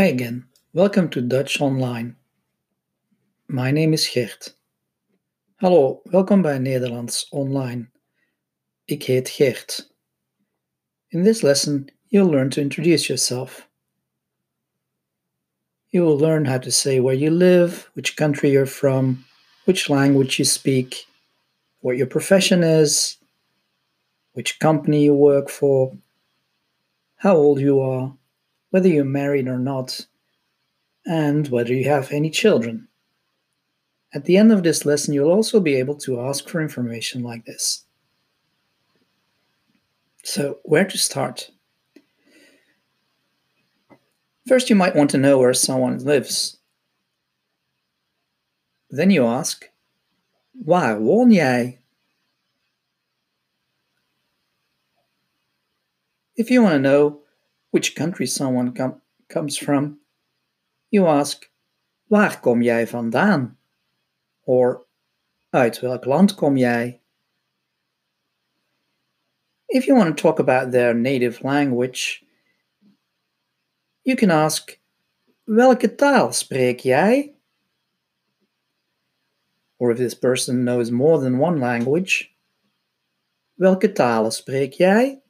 Hi again. Welcome to Dutch Online. My name is Gert. Hallo, welkom bij Nederlands Online. Ik heet Gert. In this lesson, you'll learn to introduce yourself. You will learn how to say where you live, which country you're from, which language you speak, what your profession is, which company you work for, how old you are, whether you're married or not, and whether you have any children. At the end of this lesson, you'll also be able to ask for information like this. So, where to start? First, you might want to know where someone lives. Then you ask, Waar woon jij? If you want to know which country someone com- comes from, you ask, Waar kom jij vandaan? Or, Uit welk land kom jij? If you want to talk about their native language, you can ask, Welke taal spreek jij? Or if this person knows more than one language, Welke talen spreek jij?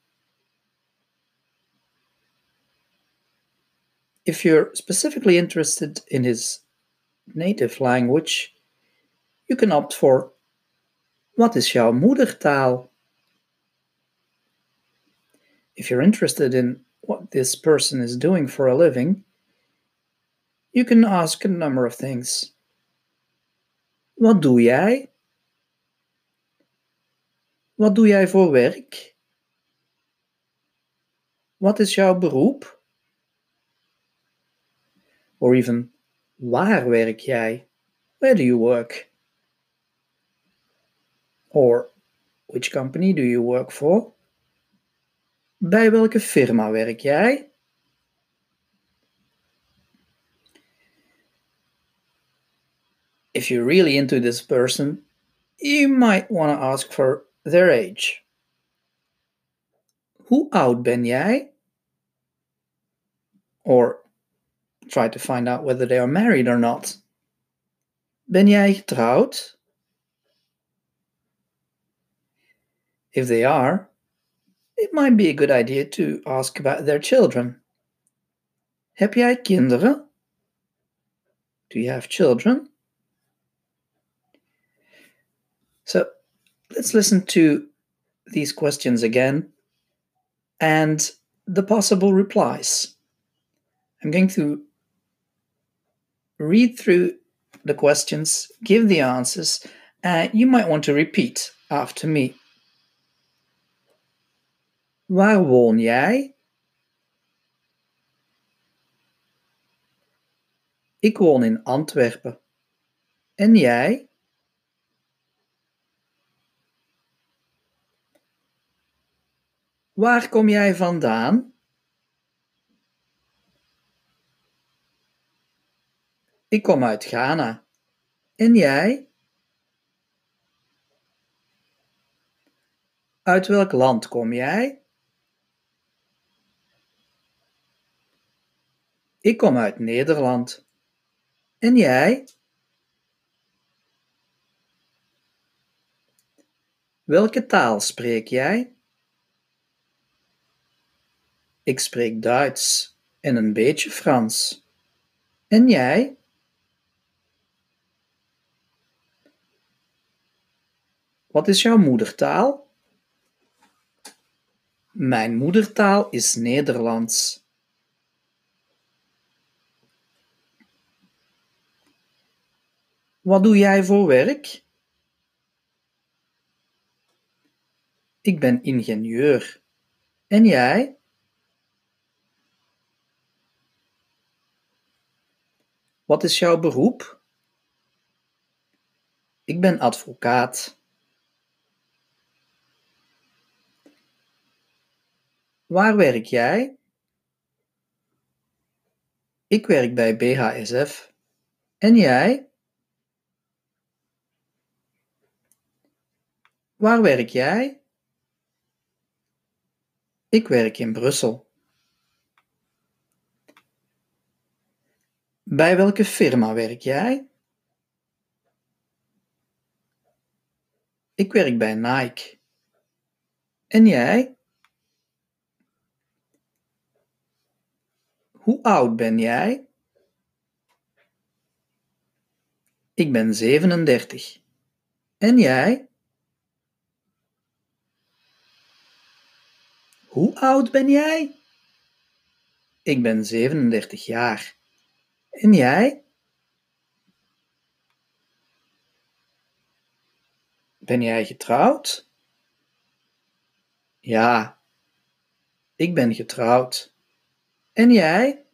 If you're specifically interested in his native language, you can opt for What is jouw moedertaal? If you're interested in what this person is doing for a living, you can ask a number of things. Wat doe jij? Wat doe jij voor werk? Wat is jouw beroep? Or even, waar werk jij? Where do you work? Or, which company do you work for? Bij welke firma werk jij? If you're really into this person, you might want to ask for their age. Hoe oud ben jij? Or try to find out whether they are married or not. Ben jij getrouwd? If they are, it might be a good idea to ask about their children. Heb jij kinderen? Do you have children? So let's listen to these questions again and the possible replies. I'm going to read through the questions, give the answers, and you might want to repeat after me. Waar woon jij? Ik woon in Antwerpen. En jij? Waar kom jij vandaan? Ik kom uit Ghana. En jij? Uit welk land kom jij? Ik kom uit Nederland. En jij? Welke taal spreek jij? Ik spreek Duits en een beetje Frans. En jij? Wat is jouw moedertaal? Mijn moedertaal is Nederlands. Wat doe jij voor werk? Ik ben ingenieur. En jij? Wat is jouw beroep? Ik ben advocaat. Waar werk jij? Ik werk bij BHSF. En jij? Waar werk jij? Ik werk in Brussel. Bij welke firma werk jij? Ik werk bij Nike. En jij? Hoe oud ben jij? Ik ben 37. En jij? Hoe oud ben jij? Ik ben 37 jaar. En jij? Ben jij getrouwd? Ja, ik ben getrouwd. En jij?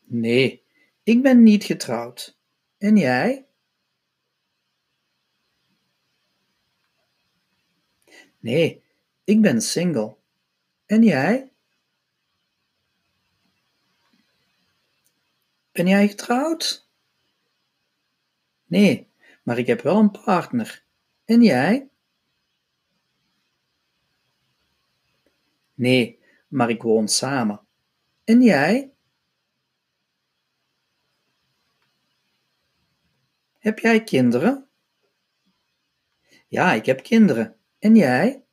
Nee, ik ben niet getrouwd. En jij? Nee, ik ben single. En jij? Ben jij getrouwd? Nee, maar ik heb wel een partner. En jij? Nee, maar ik woon samen. En jij? Heb jij kinderen? Ja, ik heb kinderen. En jij?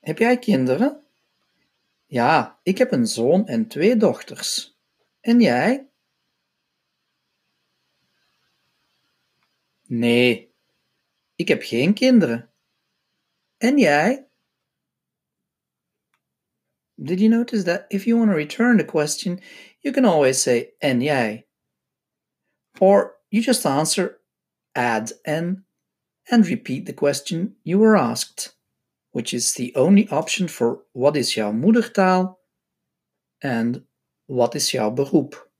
Heb jij kinderen? Ja, ik heb een zoon en twee dochters. En jij? Nee, ik heb geen kinderen. En jij? Did you notice that if you want to return the question, you can always say en jij? Or you just answer add en and repeat the question you were asked, which is the only option for what is jouw moedertaal and wat is jouw beroep.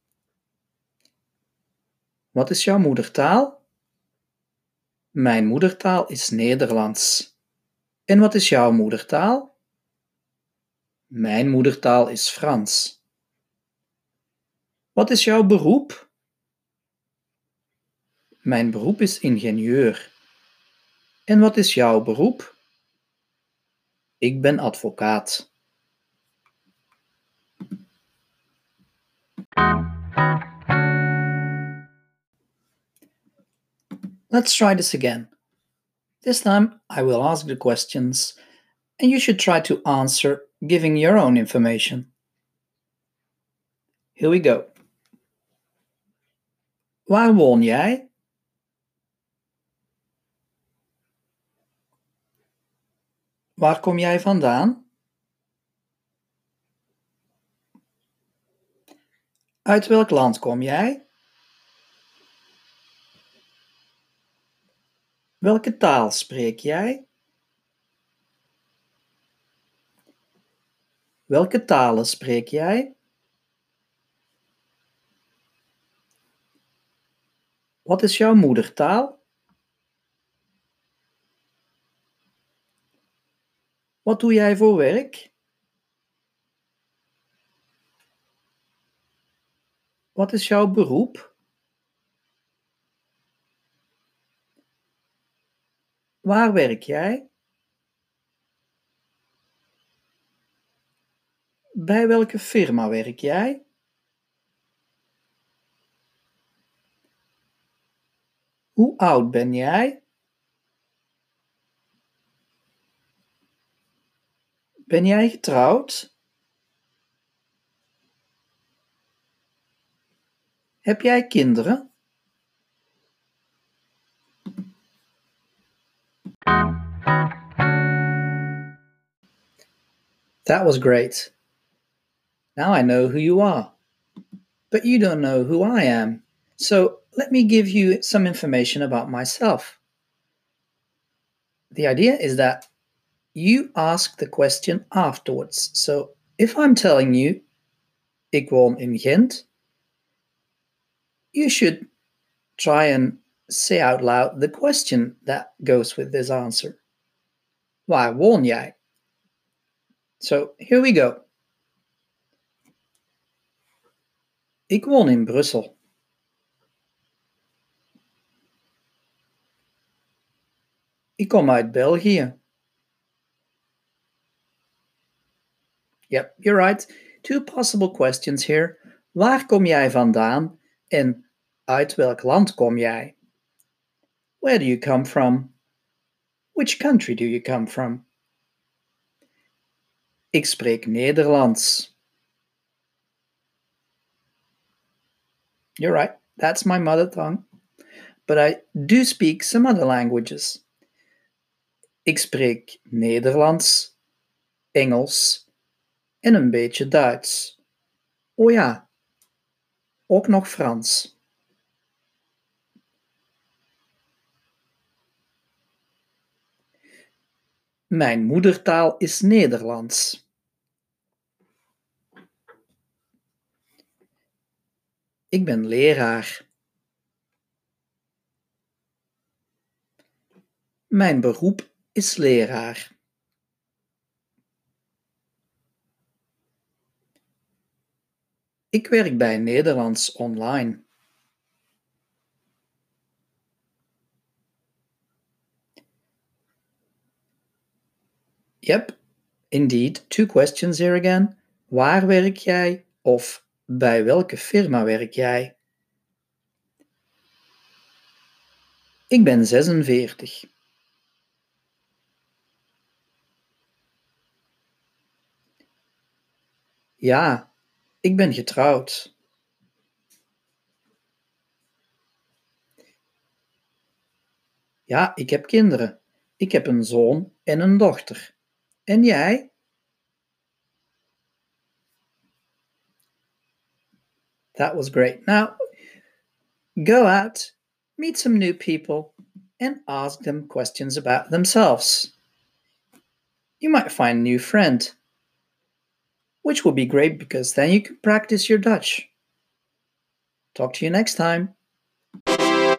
Wat is jouw moedertaal? Mijn moedertaal is Nederlands. En wat is jouw moedertaal? Mijn moedertaal is Frans. Wat is jouw beroep? Mijn beroep is ingenieur. En wat is jouw beroep? Ik ben advocaat. Let's try this again. This time I will ask the questions and you should try to answer giving your own information. Here we go. Waar woon jij? Waar kom jij vandaan? Uit welk land kom jij? Welke taal spreek jij? Welke talen spreek jij? Wat is jouw moedertaal? Wat doe jij voor werk? Wat is jouw beroep? Waar werk jij? Bij welke firma werk jij? Hoe oud ben jij? Ben jij getrouwd? Heb jij kinderen? That was great. Now I know who you are. But you don't know who I am. So let me give you some information about myself. The idea is that you ask the question afterwards. So if I'm telling you, ik woon in you should try and say out loud the question that goes with this answer. Waar woon jij? So here we go. Ik woon in Brussel. Ik kom uit België. Yep, you're right. Two possible questions here. Waar kom jij vandaan en uit welk land kom jij? Where do you come from? Which country do you come from? Ik spreek Nederlands. You're right, that's my mother tongue. But I do speak some other languages. Ik spreek Nederlands, Engels en een beetje Duits. Oh ja, ook nog Frans. Mijn moedertaal is Nederlands. Ik ben leraar. Mijn beroep is leraar. Ik werk bij Nederlands Online. Yep, indeed. Two questions here again. Waar werk jij of bij welke firma werk jij? Ik ben 46. Ja, ik ben getrouwd. Ja, ik heb kinderen. Ik heb een zoon en een dochter. En jij? That was great. Now, go out, meet some new people, and ask them questions about themselves. You might find a new friend, which will be great because then you can practice your Dutch. Talk to you next time.